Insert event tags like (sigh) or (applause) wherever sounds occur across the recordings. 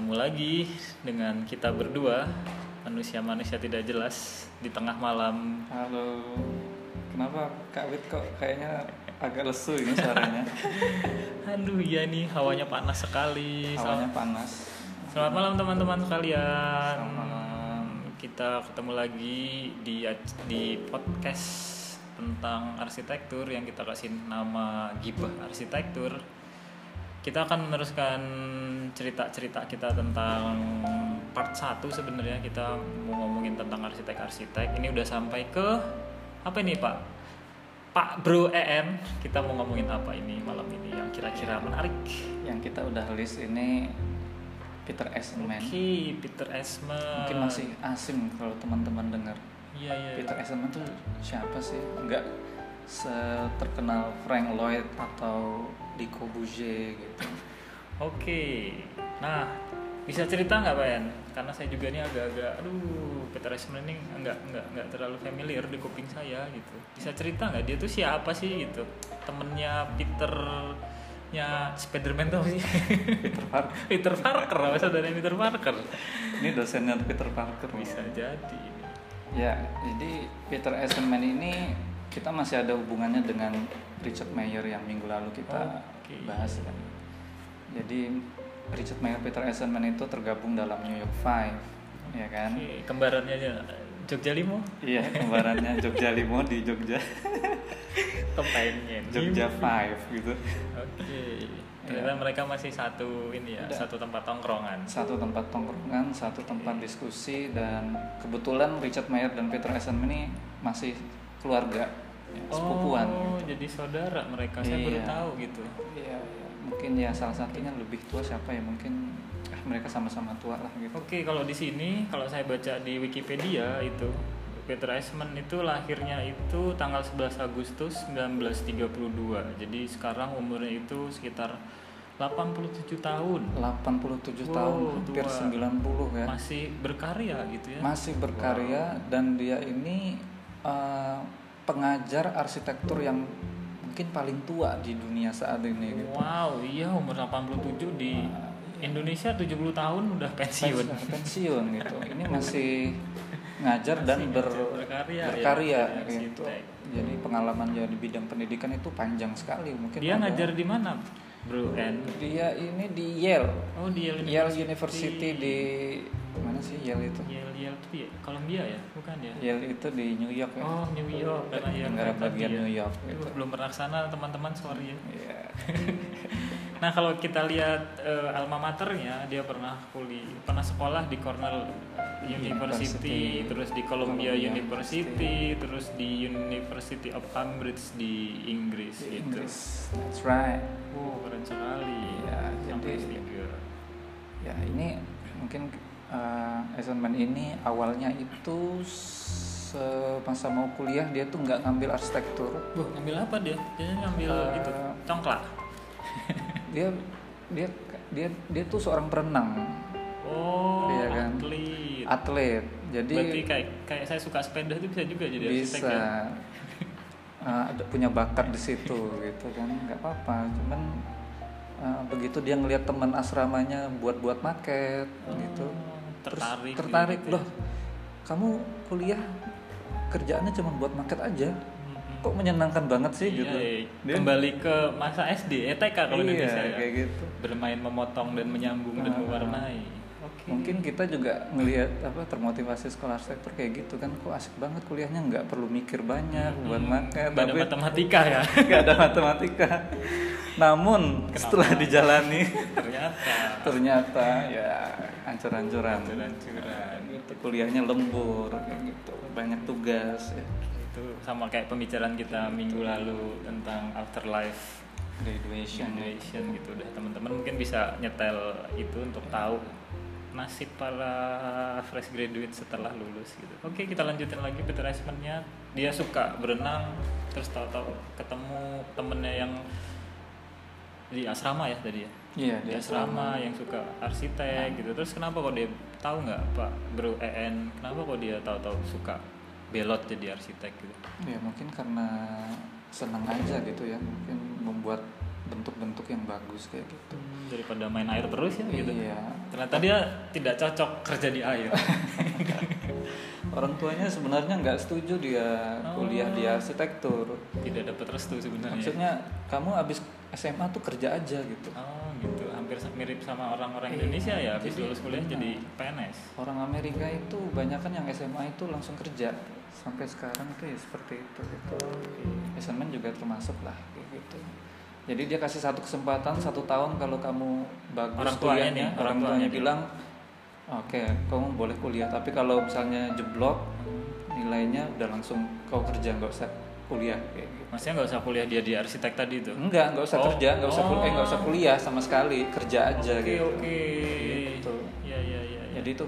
ketemu lagi dengan kita berdua manusia-manusia tidak jelas di tengah malam. Halo. Kenapa Kak Wit kok kayaknya agak lesu ini suaranya? (laughs) Aduh iya nih hawanya panas sekali. Hawanya panas. Selamat malam teman-teman sekalian. Selamat malam. Kita ketemu lagi di di podcast tentang arsitektur yang kita kasih nama Gibah Arsitektur. Kita akan meneruskan cerita-cerita kita tentang part 1 sebenarnya kita mau ngomongin tentang arsitek-arsitek. Ini udah sampai ke apa ini, Pak? Pak Bro EM, kita mau ngomongin apa ini malam ini yang kira-kira menarik? Yang kita udah list ini Peter Eisenman. Oke, Peter Esmer. Mungkin masih asing kalau teman-teman dengar. Iya, iya. Peter Eisenman tuh siapa sih? Enggak seterkenal Frank Lloyd atau Di Corbusier gitu. Oke, nah bisa cerita nggak Pak Yan? Karena saya juga ini agak-agak, aduh Peter Esmer ini nggak nggak nggak terlalu familiar di kuping saya gitu. Bisa cerita nggak dia tuh siapa sih gitu? Temennya Peter nya Spiderman tuh sih? Peter Parker. (laughs) Peter Parker, apa saudara Peter Parker? Ini dosennya Peter Parker. Bisa jadi. Ya, jadi Peter Eisenman ini kita masih ada hubungannya dengan Richard Mayer yang minggu lalu kita Oke. bahas kan. Jadi Richard Mayer Peter Eisenman itu tergabung dalam New York Five, ya kan? Oke, kembarannya Jogja Limo, Iya, kembarannya Jogja Limo di Jogja, (laughs) kepengen. Jogja Five gitu. Oke. Ternyata mereka masih satu ini ya, Udah. satu tempat tongkrongan. Satu tempat tongkrongan, satu tempat diskusi dan kebetulan Richard Mayer dan Peter Eisenman ini masih keluarga, ya, sepupuan. Oh, gitu. jadi saudara mereka. Saya baru Iya. tahu gitu. Iya, iya. mungkin ya salah satunya lebih tua siapa ya mungkin eh, mereka sama-sama tua lah gitu. Oke, kalau di sini kalau saya baca di Wikipedia itu Peter Eastman itu lahirnya itu tanggal 11 Agustus 1932. Jadi sekarang umurnya itu sekitar 87 tahun. 87 Wow, tahun, hampir tua. 90 ya. Masih berkarya gitu ya. Masih berkarya dan dia ini eh, pengajar arsitektur yang mungkin paling tua di dunia saat ini gitu. Wow, iya umur 87 di Indonesia 70 tahun udah pensiun. Pensiun, pensiun gitu. Ini masih ngajar dan Masih ber, ngajar, berkarya ya, berkarya jadi gitu. arsitek. Jadi pengalaman dia di bidang pendidikan itu panjang sekali. Mungkin Dia ada- ngajar di mana, Bro? N? Dia ini di Yale. Oh, di Yale Yale University di mana sih Yale itu? Yale Yale itu ya, Columbia ya, bukan ya? Yale itu di New York ya. Oh, New York karena Yale negara bagian ya. New York gitu. belum pernah ke sana teman-teman sorry ya. Iya. (laughs) Nah kalau kita lihat eh, alma maternya, dia pernah kuliah, pernah sekolah di Cornell University, University. terus di Columbia Columbia University, terus di University of Cambridge di Inggris Di gitu. Inggris. That's right. Wow, keren sekali. Sampai jadi- S3. Ya ini mungkin uh, Eisenman ini awalnya itu semasa mau kuliah dia tuh nggak ngambil arsitektur. Wah, ngambil apa dia? Dia ngambil Eh, itu, congklak. (laughs) Dia dia dia dia tuh seorang perenang, Oh, Iya kan? atlet. atlet. Jadi Berarti kayak kayak saya suka sepeda itu bisa juga jadi arsitek bisa ya? uh, (laughs) ada punya bakat di situ gitu kan nggak apa-apa cuman uh, begitu dia ngelihat teman asramanya buat-buat maket gitu Tertarik tertarik gitu ya. loh kamu kuliah kerjaannya cuma buat maket aja Mhm. kok menyenangkan banget sih Iya, gitu iya. Kembali ke masa SD, eh TK kalau iya, Indonesia ya. kayak gitu Bermain memotong dan menyambung dan Ah. mewarnai. Oke. mungkin kita juga ngelihat apa termotivasi sekolah arsitektur kayak gitu kan kok asik banget kuliahnya nggak perlu mikir banyak buat maket Nggak ada tapi matematika ya. (laughs) nggak ada matematika namun setelah dijalani Ternyata. (laughs) ternyata ya ancur-ancuran hancur-hancuran. gitu kuliahnya lembur gitu. Banyak tugas ya. Itu sama kayak pembicaraan kita minggu lalu tentang afterlife graduation. generation gitu. Udah teman-teman mungkin bisa nyetel itu untuk tahu nasib para fresh graduate setelah lulus gitu. Oke kita lanjutin lagi Peter Eastman-nya dia suka berenang terus tahu-tahu ketemu temennya yang di asrama ya tadi ya? Iya di dia asrama yang suka arsitek gitu. Terus kenapa kok dia tahu nggak Pak Bro EN kenapa kok dia tahu-tahu suka belot jadi arsitek gitu? Ya mungkin karena senang aja gitu ya. Mungkin membuat bentuk-bentuk yang bagus kayak gitu. Hmm, daripada main air terus ya gitu. Iya. Ternyata dia tidak cocok kerja di air. (laughs) Orang tuanya sebenarnya nggak setuju dia kuliah di Oh. arsitektur. Tidak dapat restu sebenarnya. Maksudnya kamu habis SMA tuh kerja aja gitu. Oh gitu. Hampir mirip sama orang-orang Iya, Indonesia ya habis jadi- lulus kuliah jadi PNS orang Amerika itu banyak kan yang SMA itu langsung kerja. Sampai sekarang tuh ya seperti itu gitu. Eisenman juga termasuk lah gitu. Jadi dia kasih satu kesempatan satu tahun kalau kamu bagus Orang tuanya kuliahnya, nih, orang, tuanya tuanya bilang oke kamu boleh kuliah. Tapi kalau misalnya jeblok nilainya udah langsung kau kerja nggak usah kuliah kayak gitu maksudnya nggak usah kuliah dia di arsitek tadi itu enggak nggak usah Oh. kerja nggak usah kuliah eh, nggak usah Oh. kuliah sama sekali kerja aja oke gitu oke Gitu. ya ya ya, ya. jadi itu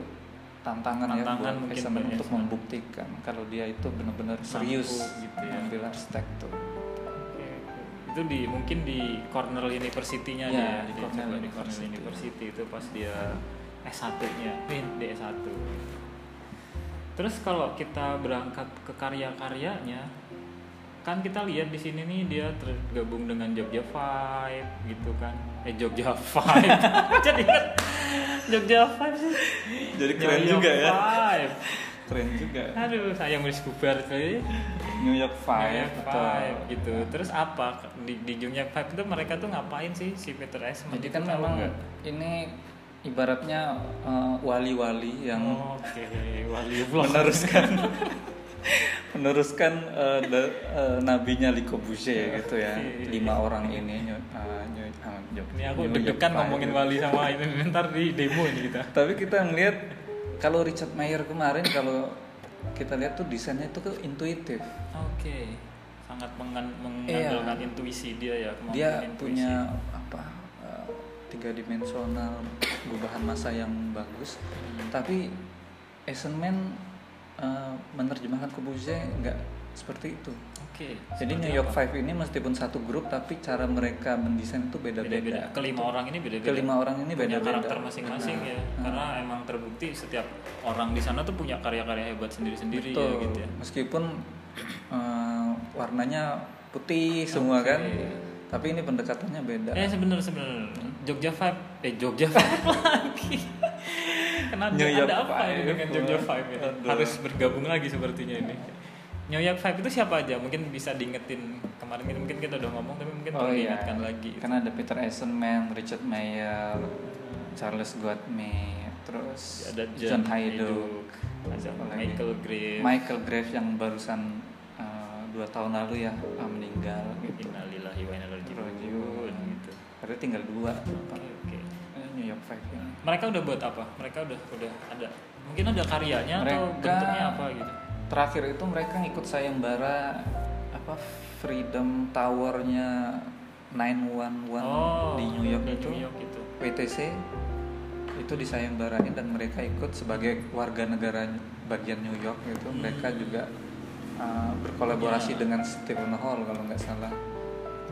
tantangan, ya Tantangan buat Eisenman buat untuk Eisenman. membuktikan kalau dia itu benar-benar serius gitu ya. arsitektur Oke, oke. itu di mungkin di Cornell University-nya Ya, dia di dia Cornell di Cornell University. University itu pas dia S1-nya eh, di S1 terus kalau kita berangkat ke karya-karyanya kan kita lihat di sini nih dia tergabung dengan Jogja Five gitu kan. Eh Jogja Five (laughs) jadi kan Jogja Five sih. Jadi Jogja Five. keren juga. Aduh sayang wis bubar sekali. New York Five Five, atau Five gitu. Terus apa di di Jogja Five itu mereka tuh ngapain sih si Peter S? jadi kan memang ini ibaratnya eh, wali-wali yang Oke, wali vlog. meneruskan (laughs) meneruskan eh, da- eh, nabinya Le Corbusier gitu ya lima orang ini New, ah, New- Ini aku deg-degan ngomongin wali sama ini ntar di demo ini kita. tapi kita ngelihat kalau Richard Mayer kemarin kalau kita lihat tuh desainnya itu tuh intuitif Oke, sangat mengan- Iya. mengandalkan intuisi dia ya. dia intuisi. punya apa eh, tiga dimensional perubahan masa yang bagus Hmm. tapi Eisenman eh, menerjemahkan Corbusier nggak seperti itu Oke. jadi seperti New York apa? Five ini meskipun satu grup tapi cara mereka mendesain itu beda-beda. beda-beda Kelima orang ini beda-beda. kelima orang ini punya beda-beda karakter masing-masing Nah, ya. nah. Karena emang terbukti setiap orang di sana tuh punya karya-karya hebat sendiri-sendiri ya gitu ya. meskipun eh, warnanya putih semua kan tapi ini pendekatannya beda Eh sebenernya sebenernya Jogja Five eh Jogja Five (laughs) lagi. Kenapa New York ada apa Five. ini dengan Jogja Five ini? Aduh. Harus bergabung lagi sepertinya ini. New York Five itu siapa aja? Mungkin bisa diingetin kemarin ini mungkin kita udah ngomong tapi mungkin Oh perlu iya, diingatkan lagi. karena ada Peter Eisenman, Richard Mayer, Charles Gottmey, terus ada John Hayduk, ada Apa lagi? Michael Gray, Michael Graves yang barusan uh, dua tahun lalu ya uh, meninggal gitu. Innalillahi wa inna ilaihi Rajiun. gitu. Berarti tinggal dua. Eh, New York Five ini. Mereka udah buat apa? Mereka udah udah ada. Mungkin ada karyanya atau Mereka- bentuknya apa gitu. Terakhir itu mereka ngikut sayembara apa Freedom Towernya 911 di New York Oh, di itu. New York itu. WTC itu disayembarain dan mereka ikut sebagai warga negara bagian New York gitu Hmm. mereka juga uh, berkolaborasi Punya- dengan Stephen Hall kalau nggak salah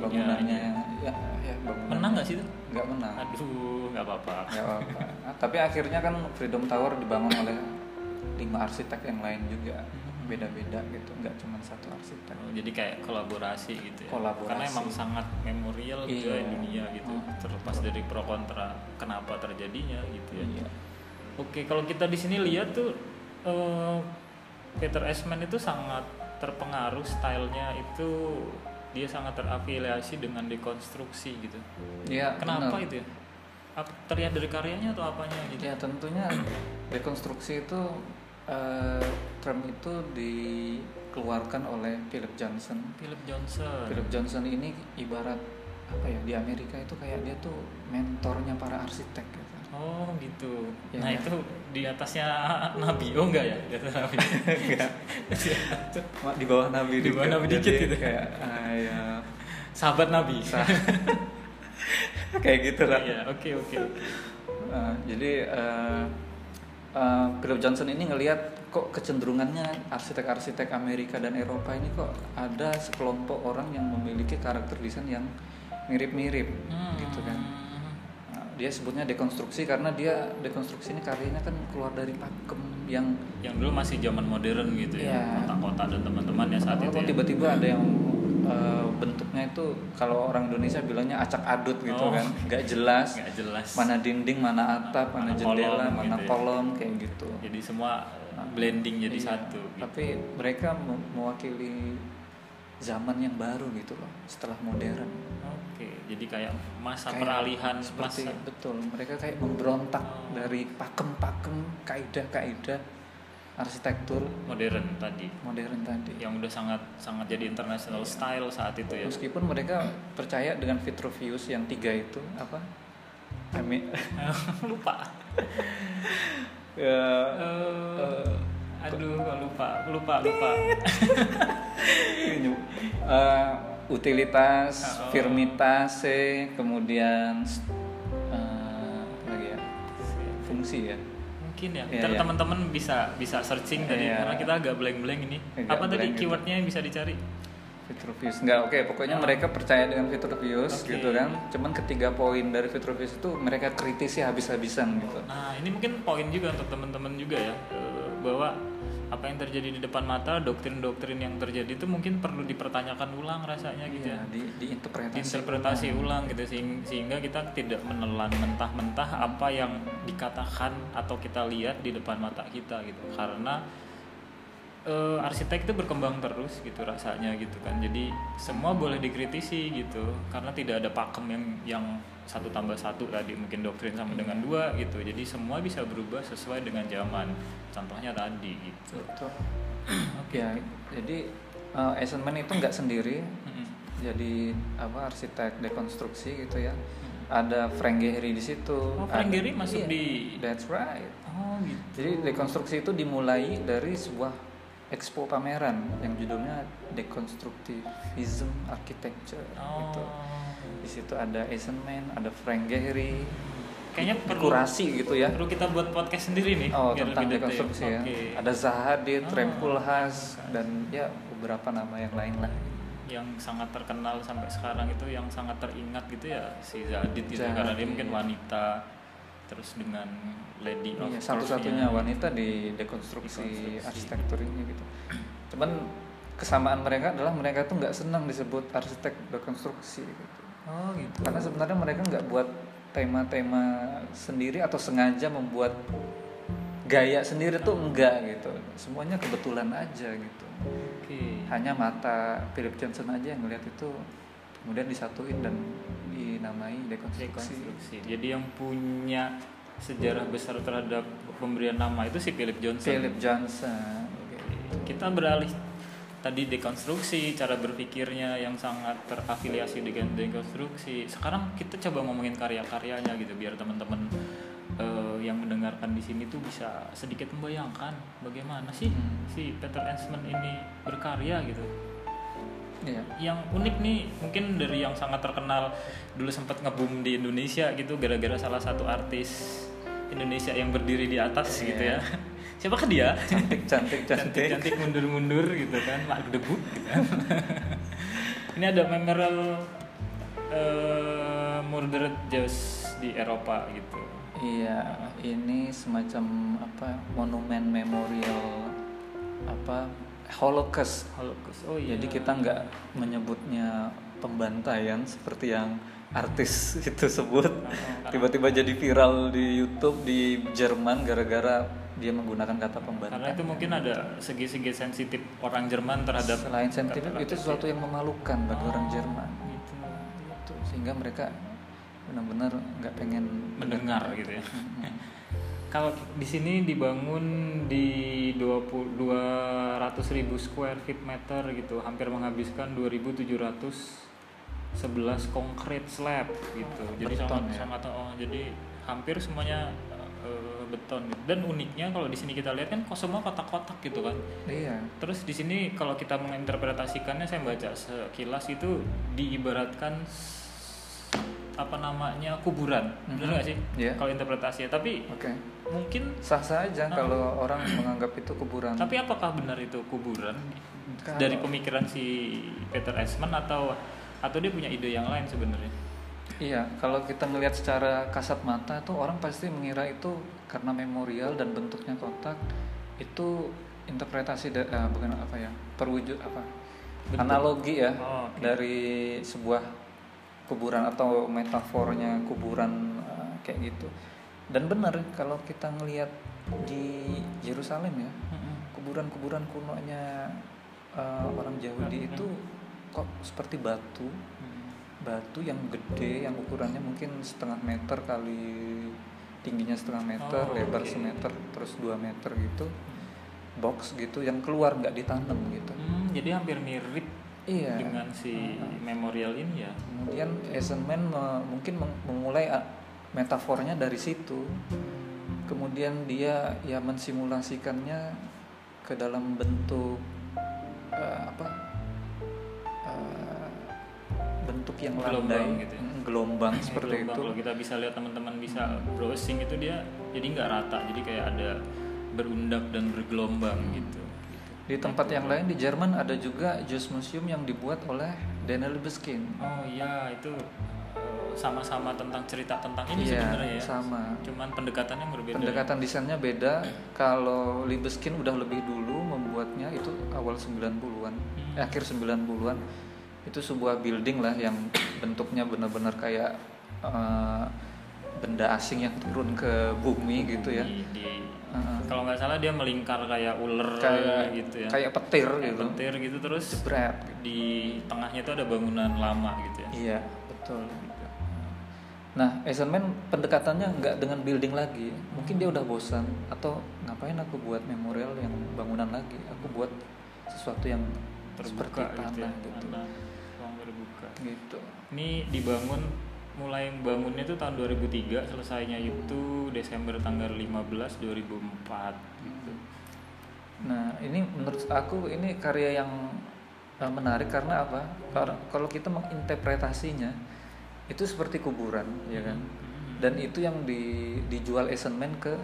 bangunannya ini. ya, ya bangunannya Menang nggak sih itu? nggak menang Aduh, nggak apa-apa. nggak apa-apa (laughs) Ah, tapi akhirnya kan Freedom Tower dibangun oleh lima arsitek yang lain juga Hmm. beda-beda gitu nggak cuma satu arsitek Oh, jadi kayak kolaborasi gitu ya. Kolaborasi. Karena emang sangat memorial juga Iya. di dunia gitu. Hmm. Terlepas dari pro kontra kenapa terjadinya gitu ya. Iya. Oke, kalau kita di sini lihat tuh eh, Peter Esman itu sangat terpengaruh stylenya itu dia sangat terafiliasi dengan dekonstruksi gitu. Iya, Kenapa benar. itu ya? Terlihat dari karyanya atau apanya gitu? Ya tentunya rekonstruksi itu eh, term itu dikeluarkan oleh Philip Johnson. Philip Johnson. Philip Johnson ini ibarat apa ya di Amerika itu kayak dia tuh mentornya para arsitek gitu. Oh gitu. Ya, nah ya. itu di atasnya Nabi. Oh enggak ya? Di atas Nabi. Enggak. (laughs) Di bawah Nabi Di bawah Nabi dikit gitu. kayak ah, ya, Sahabat Nabi. (laughs) Kayak gitu lah. Iya, oke oke. oke. Uh, jadi uh, uh, Philip Johnson ini ngelihat kok kecenderungannya arsitek-arsitek Amerika dan Eropa ini kok ada sekelompok orang yang memiliki karakter desain yang mirip-mirip Hmm. gitu kan. Nah, dia sebutnya dekonstruksi karena dia dekonstruksi ini karyanya kan keluar dari pakem yang Yang dulu masih zaman modern gitu ya. Iya. Kota-kota dan teman-teman ya saat itu. kok ya. tiba-tiba ada yang eh, bentuknya itu kalau orang Indonesia bilangnya acak adut gitu Oh. kan nggak jelas nggak jelas mana dinding mana atap mana, Mana jendela kolom mana gitu ya. kolom kayak gitu jadi semua blending jadi Iya, satu gitu. tapi mereka me- mewakili zaman yang baru gitu loh setelah modern. Oke jadi kayak masa Kayak peralihan seperti masa betul mereka kayak memberontak Oh. dari pakem-pakem kaidah-kaidah arsitektur. Modern tadi. Modern tadi. Yang udah sangat sangat jadi international style saat itu ya. Meskipun mereka percaya dengan Vitruvius yang tiga itu apa? I mean, (laughs) lupa. Ya, Eh, aduh kok lupa. Lupa lupa (laughs) eh, utilitas, Oh. firmitas, kemudian apa lagi ya fungsi ya. mungkin ya ntar iya. teman-teman bisa bisa searching tadi Iya. karena kita agak blank-blank ini Agak apa tadi blank gitu. keywordnya yang bisa dicari Vitruvius nggak oke pokoknya Oh. mereka percaya dengan Vitruvius Oke. gitu kan cuman ketiga poin dari Vitruvius itu mereka kritisi habis-habisan gitu nah ini mungkin poin juga untuk teman-teman juga ya eh, bahwa apa yang terjadi di depan mata doktrin-doktrin yang terjadi itu mungkin perlu dipertanyakan ulang rasanya gitu Iya, ya. di, diinterpretasi interpretasi ulang gitu sehing- sehingga kita tidak menelan mentah-mentah apa yang dikatakan atau kita lihat di depan mata kita gitu. Karena eh, arsitek itu berkembang terus gitu rasanya gitu kan. Jadi semua boleh dikritisi gitu karena tidak ada pakem yang yang satu tambah satu tadi mungkin doktrin sama dengan dua gitu. Jadi semua bisa berubah sesuai dengan zaman. Contohnya tadi gitu. Betul. ya. Jadi eh, Eisenman itu nggak sendiri. Mm-mm. jadi apa arsitek dekonstruksi gitu ya. Ada Frank Gehry di situ Oh, Frank Gehry masuk iya, di- that's right. Oh gitu. Jadi dekonstruksi itu dimulai dari sebuah expo pameran yang judulnya Deconstructivism Architecture gitu oh di situ ada Eisenman ada Frank Gehry kayaknya perlu kurasi gitu ya perlu kita buat podcast sendiri nih Oh tentang dekonstruksi ya. Oke. Ada Zahadid, Oh. Rem Koolhaas dan ya beberapa nama yang lain lah. yang sangat terkenal sampai sekarang itu yang sangat teringat gitu ya si Zadid gitu Zadid. karena dia mungkin wanita terus dengan Lady of Iya, satu-satunya wanita di dekonstruksi, Dekonstruksi. arsitektur ini gitu. Cuman kesamaan mereka adalah mereka tuh nggak senang disebut arsitek dekonstruksi gitu. oh gitu Karena sebenarnya mereka nggak buat tema-tema sendiri atau sengaja membuat gaya sendiri tuh enggak gitu. Semuanya kebetulan aja gitu. oke hanya mata Philip Johnson aja yang ngeliat itu kemudian disatuin dan dinamai dekonstruksi. dekonstruksi jadi yang punya sejarah besar terhadap pemberian nama itu si Philip Johnson Philip Johnson. kita beralih tadi dekonstruksi cara berpikirnya yang sangat terafiliasi dengan dekonstruksi sekarang kita coba ngomongin karya-karyanya gitu biar teman-teman eh, yang mendengarkan di sini tuh bisa sedikit membayangkan bagaimana sih Hmm. si Peter Eastman ini berkarya gitu Iya. yang unik nih mungkin dari yang sangat terkenal dulu sempat ngebum di Indonesia gitu gara-gara salah satu artis Indonesia yang berdiri di atas Iya. gitu ya (laughs) siapakah dia Cantik, (laughs) cantik, cantik. cantik mundur-mundur gitu kan mak debut gitu kan (laughs) ini ada memorial eh, murdered Jews di Eropa gitu Iya, ini semacam apa monumen memorial apa Holocaust. Holocaust oh iya Jadi kita nggak menyebutnya pembantaian seperti yang artis (laughs) itu sebut. karena- Tiba-tiba jadi viral di YouTube di Jerman gara-gara dia menggunakan kata pembantaian. karena itu mungkin ada segi-segi sensitif orang Jerman terhadap Selain sensitif itu sesuatu yang memalukan bagi orang Oh, Jerman. gitu. Gitu. Sehingga mereka benar-benar nggak pengen mendengar gitu ya. Kalau di sini dibangun di 20 200 ribu square feet meter gitu, hampir menghabiskan 2.711 concrete slab gitu. Jadi Beton sangat ya? sangat oh, jadi hampir semuanya eh, beton gitu. Dan uniknya kalau di sini kita lihat kan kok semua kotak-kotak gitu kan. Iya. Terus di sini kalau kita menginterpretasikannya saya baca sekilas itu diibaratkan apa namanya kuburan, Mhm. benar nggak sih? Iya. Kalau interpretasinya, tapi Oke. mungkin Sah-sah aja Ah. kalau orang menganggap itu kuburan. tapi apakah benar itu kuburan Kalau- dari pemikiran si Peter Eastman atau atau dia punya ide yang lain sebenarnya? Iya, kalau kita melihat secara kasat mata tuh orang pasti mengira itu karena memorial dan bentuknya kotak itu interpretasi da- eh, bukan apa ya perwujud apa Bentuk. analogi ya Oh, oke. dari sebuah kuburan atau metafornya kuburan eh, kayak gitu. Dan benar kalau kita ngelihat di Yerusalem ya kuburan-kuburan kunonya eh, orang Yahudi itu kok seperti batu? Mm. batu yang gede yang ukurannya mungkin setengah meter kali tingginya setengah meter Oh, lebar oke. semeter terus 2 meter gitu. Box gitu yang keluar nggak ditanam gitu. Hmm, jadi hampir mirip iya dengan si memorial ini ya. kemudian Eisenman me- mungkin memulai ah, metafornya dari situ kemudian dia ya mensimulasikannya ke dalam bentuk eh, apa eh, bentuk yang Gelombang landai gitu ya? Mm, gelombang seperti Gelombang, itu Kalau kita bisa lihat teman-teman bisa browsing itu dia jadi nggak rata, jadi kayak ada berundak dan bergelombang gitu. Di tempat yang lain di Jerman ada juga Jus Museum yang dibuat oleh Daniel Libeskind Oh iya itu eh, sama-sama tentang cerita tentang ini Iya, sebenarnya ya. sama. Cuman pendekatannya berbeda. Pendekatan desainnya beda. Kalau Libeskind udah lebih dulu membuatnya itu awal 90-an, Hmm. eh, akhir 90-an. Itu sebuah building lah yang bentuknya benar-benar kayak eh, benda asing yang turun ke bumi gitu ya. Di, di- Heeh. kalau nggak salah dia melingkar kayak ular Kayak gitu ya. kayak petir Kayak gitu. petir gitu terus Jebret. di tengahnya itu ada bangunan lama gitu ya. Iya, betul. Nah, Eisenman pendekatannya nggak dengan building lagi. Mungkin dia udah bosan atau ngapain aku buat memorial yang bangunan lagi. Aku buat sesuatu yang Terbuka seperti gitu ya. tanah gitu. Tanah, ruang terbuka. Gitu. Ini dibangun mulai bangunnya itu tahun 2003, selesainya itu Desember tanggal 15 2004 gitu. Nah, ini menurut aku ini karya yang uh, menarik karena apa? Kalau kita menginterpretasinya itu seperti kuburan, ya kan? Hmm. Dan itu yang di, dijual Eisenman ke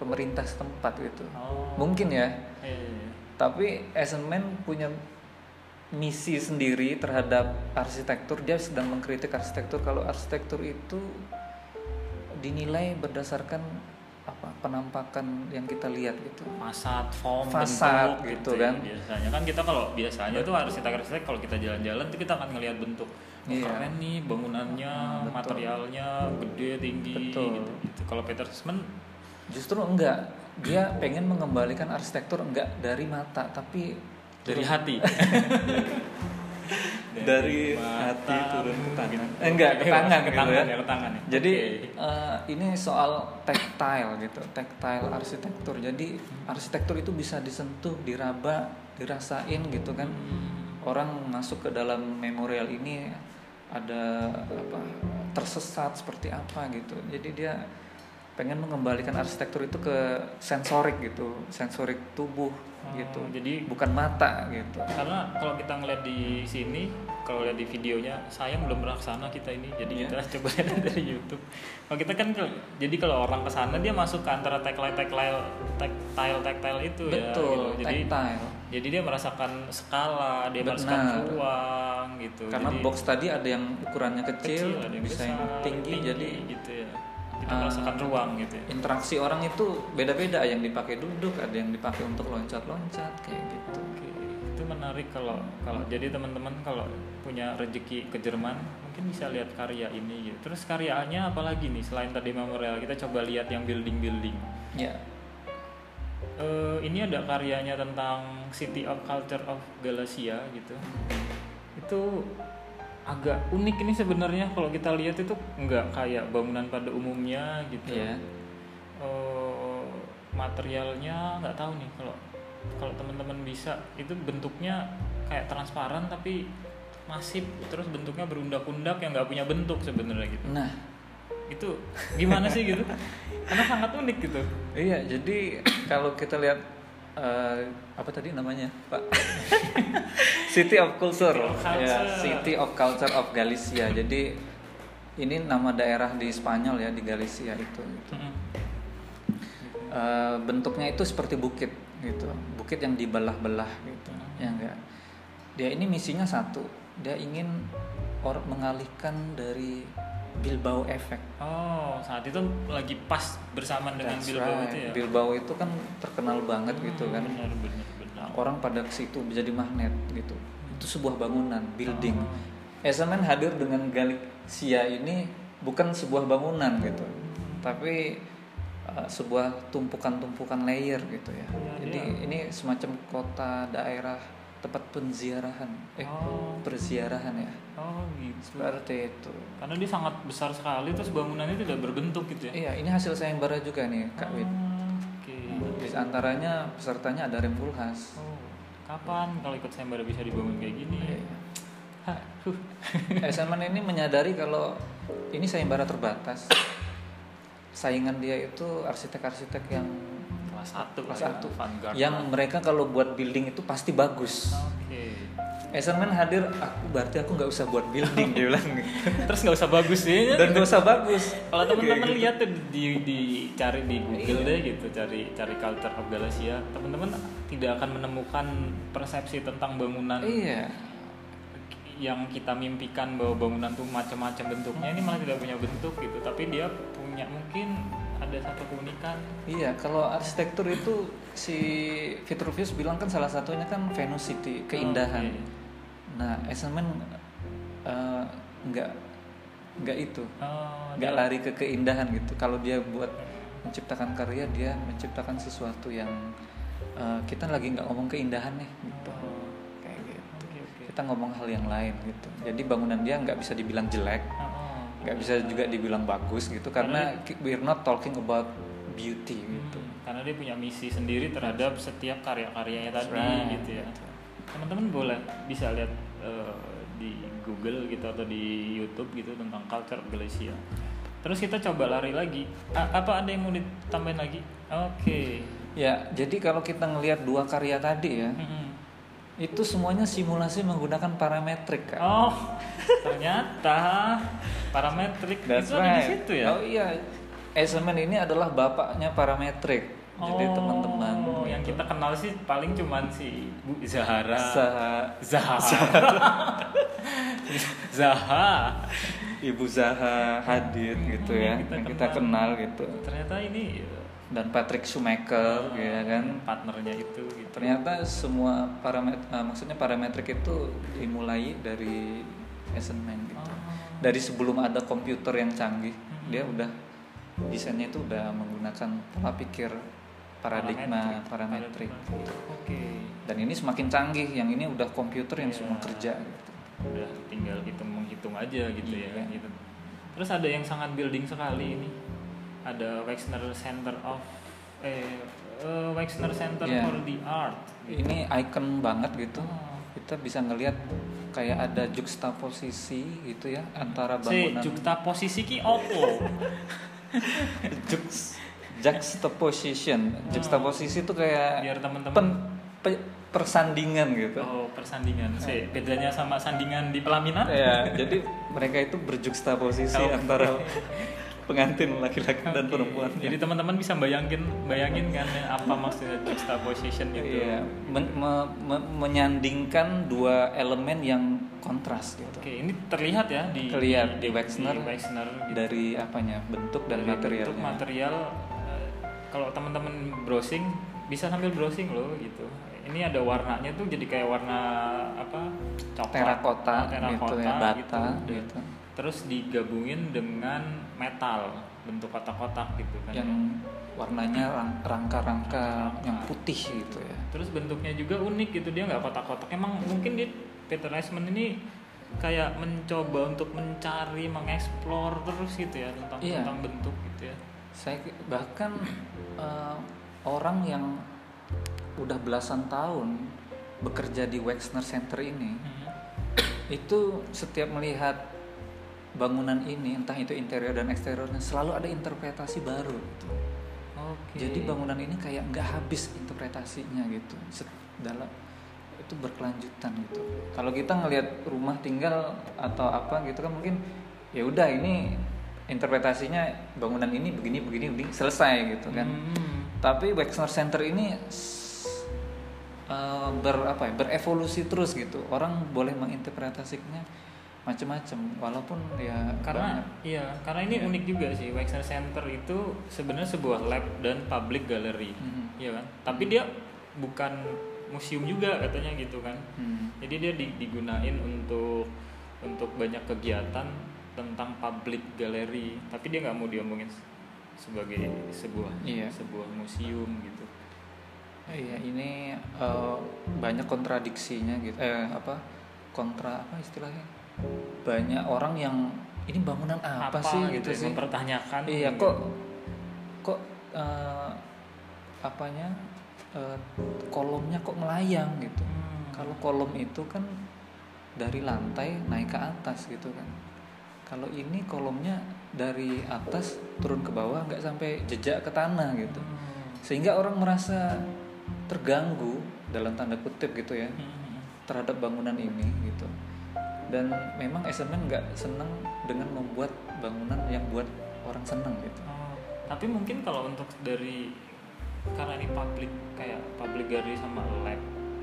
pemerintah setempat gitu. Oh. Mungkin ya. Iya, iya, iya. Tapi Eisenman punya misi sendiri terhadap arsitektur. Dia sedang mengkritik arsitektur kalau arsitektur itu dinilai berdasarkan apa penampakan yang kita lihat gitu. Fasad, form, Fasad bentuk gitu ya kan. Biasanya kan kita kalau biasanya tuh arsitek-arsitek kalau kita jalan-jalan tuh kita akan ngelihat bentuk. Oh, Iya. Keren nih bangunannya, Hmm, betul. materialnya gede, tinggi Betul. gitu. gitu. Kalau Peter Sisman Justru enggak. Dia pengen mengembalikan arsitektur enggak dari mata tapi dari hati. (laughs) Dari mata hati turun ke tangan. gitu. Eh, enggak, ke tangan ke gitu tangan ya. ya, ke tangan ya. Jadi Oke. eh, ini soal tactile gitu, tactile arsitektur. Jadi arsitektur itu bisa disentuh, diraba, dirasain gitu kan. Hmm. Orang masuk ke dalam memorial ini ada apa tersesat seperti apa gitu. Jadi dia pengen mengembalikan arsitektur itu ke sensorik gitu, sensorik tubuh Oh, gitu. jadi- bukan mata gitu. karena kalau kita ngeliat di sini kalau lihat di videonya sayang belum pernah ke sana kita ini jadi Iya. kita (laughs) coba lihat dari YouTube kalau kita kan jadi kalau orang ke sana dia masuk ke antara tactile tactile tactile tactile itu ya Betul, gitu. jadi tactile. jadi dia merasakan skala dia Benar. merasakan ruang gitu Karena jadi, box tadi ada yang ukurannya kecil, ada yang bisa yang besar, tinggi, jadi gitu ya kita Ah, merasakan ruang gitu ya interaksi orang itu beda-beda yang dipakai duduk ada yang dipakai untuk loncat-loncat kayak gitu Oke, itu menarik kalau kalau jadi teman-teman kalau punya rezeki ke Jerman mungkin bisa lihat karya ini gitu. Terus karyanya apalagi nih selain tadi memorial kita coba lihat yang building-building. ya Eh, ini ada karyanya tentang City of Culture of Galacia gitu. Itu agak unik ini sebenarnya kalau kita lihat itu nggak kayak bangunan pada umumnya gitu. Iya. Eh, materialnya nggak tahu nih kalau kalau teman-teman bisa. Itu bentuknya kayak transparan tapi masif. Terus bentuknya berundak-undak yang nggak punya bentuk sebenarnya gitu. Nah. Itu gimana sih gitu? (laughs) Karena sangat unik gitu. Iya jadi kalau kita lihat eh, apa tadi namanya pak? (laughs) City of Culture, City of Culture. Ya, City of Culture of Galicia. Jadi ini nama daerah di Spanyol ya di Galicia itu. Eh, bentuknya itu seperti bukit gitu. Bukit yang dibelah-belah gitu. Ya enggak? Dia ini misinya satu. Dia ingin orang mengalihkan dari Bilbao effect. Oh saat itu lagi pas bersamaan dengan That's Bilbao right. itu ya? Bilbao itu kan terkenal banget gitu kan. benar benar benar. Nah, orang pada ke situ jadi magnet gitu. Itu itu sebuah bangunan building. Oh. SMN hadir dengan Galaxia ini bukan sebuah bangunan gitu. Tapi uh, sebuah tumpukan-tumpukan layer gitu ya. Iya, jadi dia- ini semacam kota daerah tempat penziarahan eh Oh. perziarahan ya Oh gitu. seperti itu Karena dia sangat besar sekali terus bangunannya tidak berbentuk gitu ya. iya ini hasil sayembara juga nih Kak Wid Oh, Oke. di antaranya pesertanya ada Rempulhas Oh, kapan kalau ikut sayembara bisa dibangun kayak gini? Iya. Hah, huh. SMN ini menyadari kalau ini sayembara terbatas. Saingan dia itu arsitek-arsitek yang kelas satu kelas ya, satu yang mereka kalau buat building itu pasti bagus. Oke. SMN hadir, aku berarti aku nggak usah buat building dia bilang. (laughs) Terus nggak usah bagus ya? Dan nggak usah bagus. Kalau teman-teman gitu. lihat tuh di, di cari di Google Iya. deh gitu, cari cari culture of Galacia, teman-teman tidak akan menemukan persepsi tentang bangunan Iya. yang kita mimpikan bahwa bangunan tuh macam-macam bentuknya ini malah tidak punya bentuk gitu, tapi dia punya mungkin ada satu keunikan. Iya, kalau arsitektur itu si Vitruvius bilang kan salah satunya kan Venus City, keindahan. Oke. Nah, SMN eh, nggak nggak itu. Oh, nggak dia- lari ke keindahan gitu kalau dia buat menciptakan karya dia menciptakan sesuatu yang uh, kita lagi nggak ngomong keindahan nih gitu Oh, kayak gitu Oke oke. kita ngomong hal yang lain gitu jadi bangunan dia nggak bisa dibilang jelek Oh, nggak bisa juga dibilang bagus gitu karena ki- we're not talking about beauty gitu. Hmm, karena dia punya misi sendiri terhadap setiap karya-karyanya tadi right. gitu ya. Teman-teman boleh bisa lihat eh, di Google gitu atau di YouTube gitu tentang culture Galacia terus kita coba lari lagi. A- apa ada yang mau ditambahin lagi? Oke. Ya jadi kalau kita ngelihat dua karya tadi ya Mm-mm. Itu semuanya simulasi menggunakan parametrik kan oh ternyata parametrik itu ada di situ ya? Oh iya, SMN ini adalah bapaknya parametrik. Jadi Oh, teman-teman. yang kita kenal sih paling cuman si Bu Zahara. Zaha, Zaha. (laughs) Zaha. Ibu Zaha hadir gitu ya, Kita yang kita kenal. kenal gitu. ternyata ini Dan Patrick Schumacher, ya kan. partnernya itu gitu Ternyata semua parameter, maksudnya parametrik itu dimulai dari SMN gitu. Oh. Dari sebelum ada komputer yang canggih, Mhm. dia udah desainnya itu udah menggunakan pola pikir paradigma parametrik. oke Dan ini semakin canggih, yang ini udah komputer yang Iya. semua kerja gitu. udah tinggal hitung menghitung aja gitu ya Iya. gitu terus ada yang sangat building sekali ini ada Wexner Center of eh eh, Wexner Center Iya. for the Art Ini icon banget gitu. Oh. Kita bisa ngelihat kayak ada juxtaposisi gitu ya antara Si bangunan juxtaposisi ki opo (laughs) Jux, juxtaposition. Juxtaposisi itu kayak biar teman-teman pen- pe- persandingan gitu. oh persandingan si bedanya sama sandingan di pelaminan Ya, jadi mereka itu berjuxtaposisi Oh. antara (laughs) pengantin laki-laki dan perempuan. Jadi teman-teman bisa bayangin bayangin kan apa maksudnya juxtaposition itu. Iya, men- me- me- menyandingkan dua elemen yang kontras gitu. Oke, ini terlihat ya di Terlihat di Wexner, Wexner gitu. Dari apanya? Bentuk dan Dari materialnya. bentuk material eh, kalau teman-teman browsing bisa sambil browsing loh gitu. Ini ada warnanya tuh jadi kayak warna apa? coklat, Terakota terakota gitu ya, bata gitu. gitu. Terus digabungin dengan metal bentuk kotak-kotak gitu kan. Yang warnanya rang- rangka-rangka yang putih gitu ya. terus bentuknya juga unik gitu dia nggak kotak-kotak emang mungkin di Peter Eisman ini kayak mencoba untuk mencari mengeksplor terus gitu ya tentang Iya. tentang bentuk gitu ya Saya bahkan eh, orang yang udah belasan tahun bekerja di Wexner Center ini Mhm. itu setiap melihat bangunan ini entah itu interior dan eksteriornya selalu ada interpretasi baru gitu. oke Jadi bangunan ini kayak nggak habis interpretasinya gitu. Dalam itu berkelanjutan gitu. Kalau kita ngelihat rumah tinggal atau apa gitu kan mungkin ya udah ini interpretasinya bangunan ini begini begini begini selesai gitu kan. Hmm. Tapi Wexner Center ini eh, ber apa ya, berevolusi terus gitu. Orang boleh menginterpretasikannya macam-macam walaupun ya karena banyak. iya karena ini Iya. unik juga sih Wexner Center itu sebenarnya sebuah lab dan public gallery Mhm. Iya kan tapi dia bukan museum juga katanya gitu kan Hmm. jadi dia di- digunain untuk untuk banyak kegiatan tentang public galeri tapi dia nggak mau diomongin se- sebagai sebuah Iya. sebuah museum gitu Iya, ini eh, banyak kontradiksinya gitu. Eh apa? Kontra apa istilahnya? Banyak orang yang ini bangunan apa, sih gitu, ya, sih? mempertanyakan Iya, gitu. kok kok eh, apanya? eh, kolomnya kok melayang gitu. Hmm. Kalau kolom itu kan dari lantai naik ke atas gitu kan. Kalau ini kolomnya dari atas turun ke bawah nggak sampai jejak ke tanah gitu Hmm. sehingga orang merasa terganggu dalam tanda kutip gitu ya Hmm. terhadap bangunan ini gitu dan memang SMN nggak senang dengan membuat bangunan yang buat orang senang gitu. Oh, tapi mungkin kalau untuk dari karena ini public kayak public gallery sama lab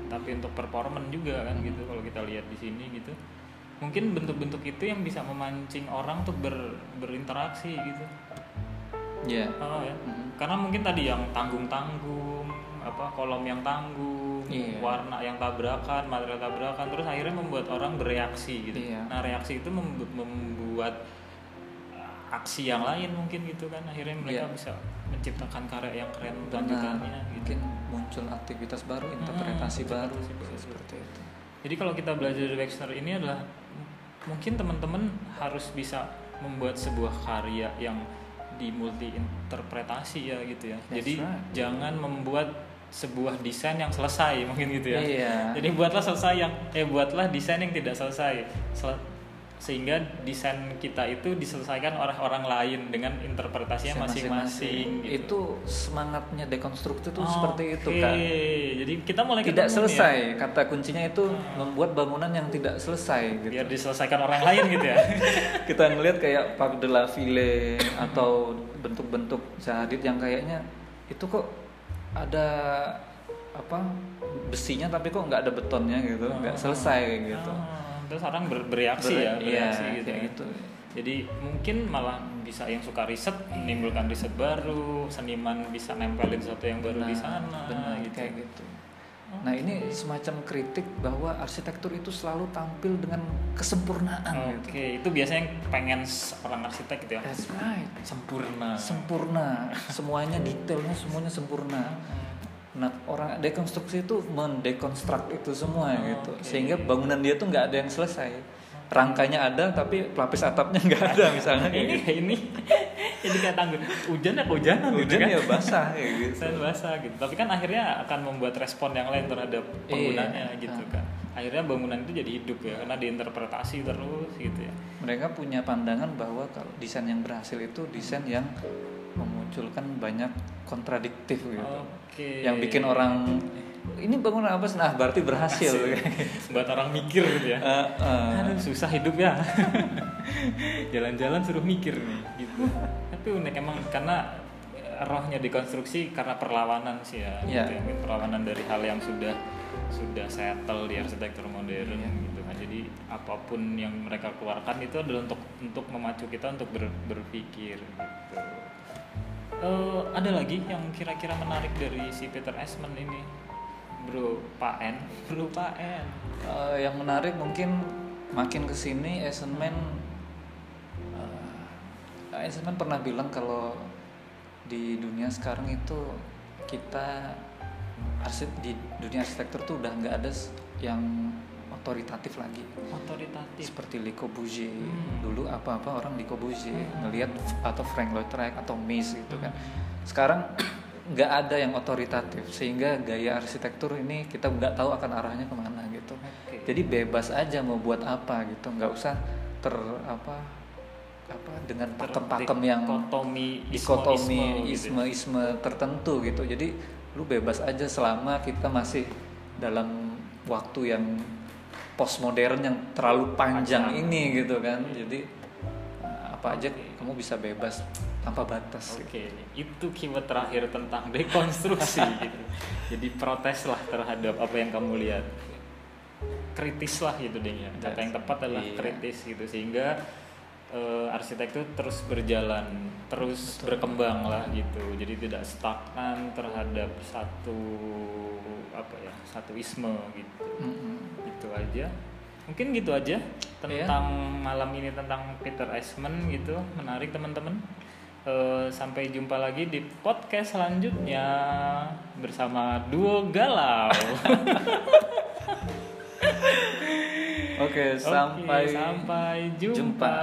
tapi untuk performance juga kan gitu kalau kita lihat di sini gitu. Mungkin bentuk-bentuk itu yang bisa memancing orang untuk ber, berinteraksi gitu. Ya oh, ya. Mhm. karena mungkin tadi yang tanggung-tanggung apa kolom yang tanggung Iya. warna yang tabrakan material tabrakan terus akhirnya membuat orang bereaksi gitu Iya. nah reaksi itu membu- membuat uh, aksi yang lain mungkin gitu kan akhirnya mereka Iya. bisa menciptakan karya yang keren benar lanjutannya gitu mungkin muncul aktivitas baru interpretasi Hmm, baru interpretasi baru. seperti itu jadi kalau kita belajar dari Wexner ini adalah mungkin teman-teman harus bisa membuat sebuah karya yang di multi interpretasi ya gitu ya. That's Jadi right. jangan membuat sebuah desain yang selesai (laughs) mungkin gitu ya. Iya. Jadi buatlah selesai yang eh buatlah desain yang tidak selesai. Sel- sehingga desain kita itu diselesaikan oleh orang lain dengan interpretasinya masing-masing gitu. itu semangatnya dekonstruksi itu Oh, seperti itu oke. kan Jadi kita mulai tidak ya. selesai kata kuncinya itu membuat bangunan yang tidak selesai gitu biar diselesaikan orang lain gitu ya. (laughs) kita ngelihat kayak Park de la Ville atau bentuk-bentuk Zahadid yang kayaknya itu kok ada apa besinya tapi kok nggak ada betonnya gitu nggak selesai gitu Ah, terus orang ber- bereaksi Ber- ya, bereaksi iya, gitu. kayak ya. gitu. Jadi mungkin malah bisa yang suka riset menimbulkan riset baru, seniman bisa nempelin sesuatu yang baru di Benar, sana benar, gitu. kayak gitu nah ini semacam kritik bahwa arsitektur itu selalu tampil dengan kesempurnaan gitu. Oke, itu biasanya yang pengen orang arsitek gitu ya. that's right. Sempurna. sempurna. Semuanya detailnya semuanya sempurna. Nah orang dekonstruksi itu mendekonstruk itu semua Oh, gitu. Oke. sehingga bangunan dia tuh nggak ada yang selesai rangkanya ada tapi pelapis atapnya nggak ada misalnya kayak ini gitu. ini (laughs) ini kayak tangguh hujan ya hujanan gitu hujan kan. ya basah kayak gitu (laughs) Hujan basah gitu. Tapi kan akhirnya akan membuat respon yang lain terhadap penggunanya Iya. gitu kan. Akhirnya bangunan itu jadi hidup ya karena diinterpretasi terus gitu ya. mereka punya pandangan bahwa kalau desain yang berhasil itu desain yang memunculkan banyak kontradiktif gitu Oke. yang bikin orang ini bangunan apa sih? nah berarti berhasil buat orang mikir gitu ya. Eh, eh. Aduh susah hidup ya. (laughs) Jalan-jalan suruh mikir nih gitu. Tapi unik emang karena rohnya dikonstruksi karena perlawanan sih ya. Iya. Gitu ya. Perlawanan dari hal yang sudah sudah settle di arsitektur modern Iya. gitu kan. Jadi apa pun yang mereka keluarkan itu adalah untuk untuk memacu kita untuk ber- berpikir gitu. Eh, ada lagi yang kira-kira menarik dari si Peter Esman ini, Bro Pak N, Bro Pak N. Eh, yang menarik mungkin makin ke sini Eisenman eh, Eisenman pernah bilang kalau di dunia sekarang itu kita arsit di dunia arsitektur tuh udah nggak ada yang otoritatif lagi otoritatif seperti Le Corbusier Hmm. dulu apa-apa orang Le Corbusier Hmm. ngelihat atau Frank Lloyd Wright atau Mies gitu kan sekarang nggak ada yang otoritatif sehingga gaya arsitektur ini kita nggak tahu akan arahnya ke mana gitu Oke. jadi bebas aja mau buat apa gitu nggak usah ter apa apa dengan pakem-pakem yang dikotomi dikotomi isme, gitu. isme-isme tertentu gitu jadi lu bebas aja selama kita masih dalam waktu yang postmodern yang terlalu panjang Panjang. ini gitu kan jadi uh, apa aja kamu bisa bebas tanpa batas gitu. Oke, itu keyword terakhir tentang dekonstruksi (laughs) gitu. Jadi protes lah terhadap apa yang kamu lihat. Kritis lah gitu deh ya. Kata yang tepat adalah iya. kritis gitu sehingga eh, arsitektur terus berjalan, terus berkembang lah gitu. Jadi tidak stagnan terhadap satu apa ya, satu isme gitu. Mm-mm. Itu aja. Mungkin gitu aja tentang malam ini tentang Peter Eastman gitu. Menarik teman-teman. Eh, sampai jumpa lagi di podcast selanjutnya bersama duo galau. (laughs) Oke, sampai sampai jumpa. jumpa.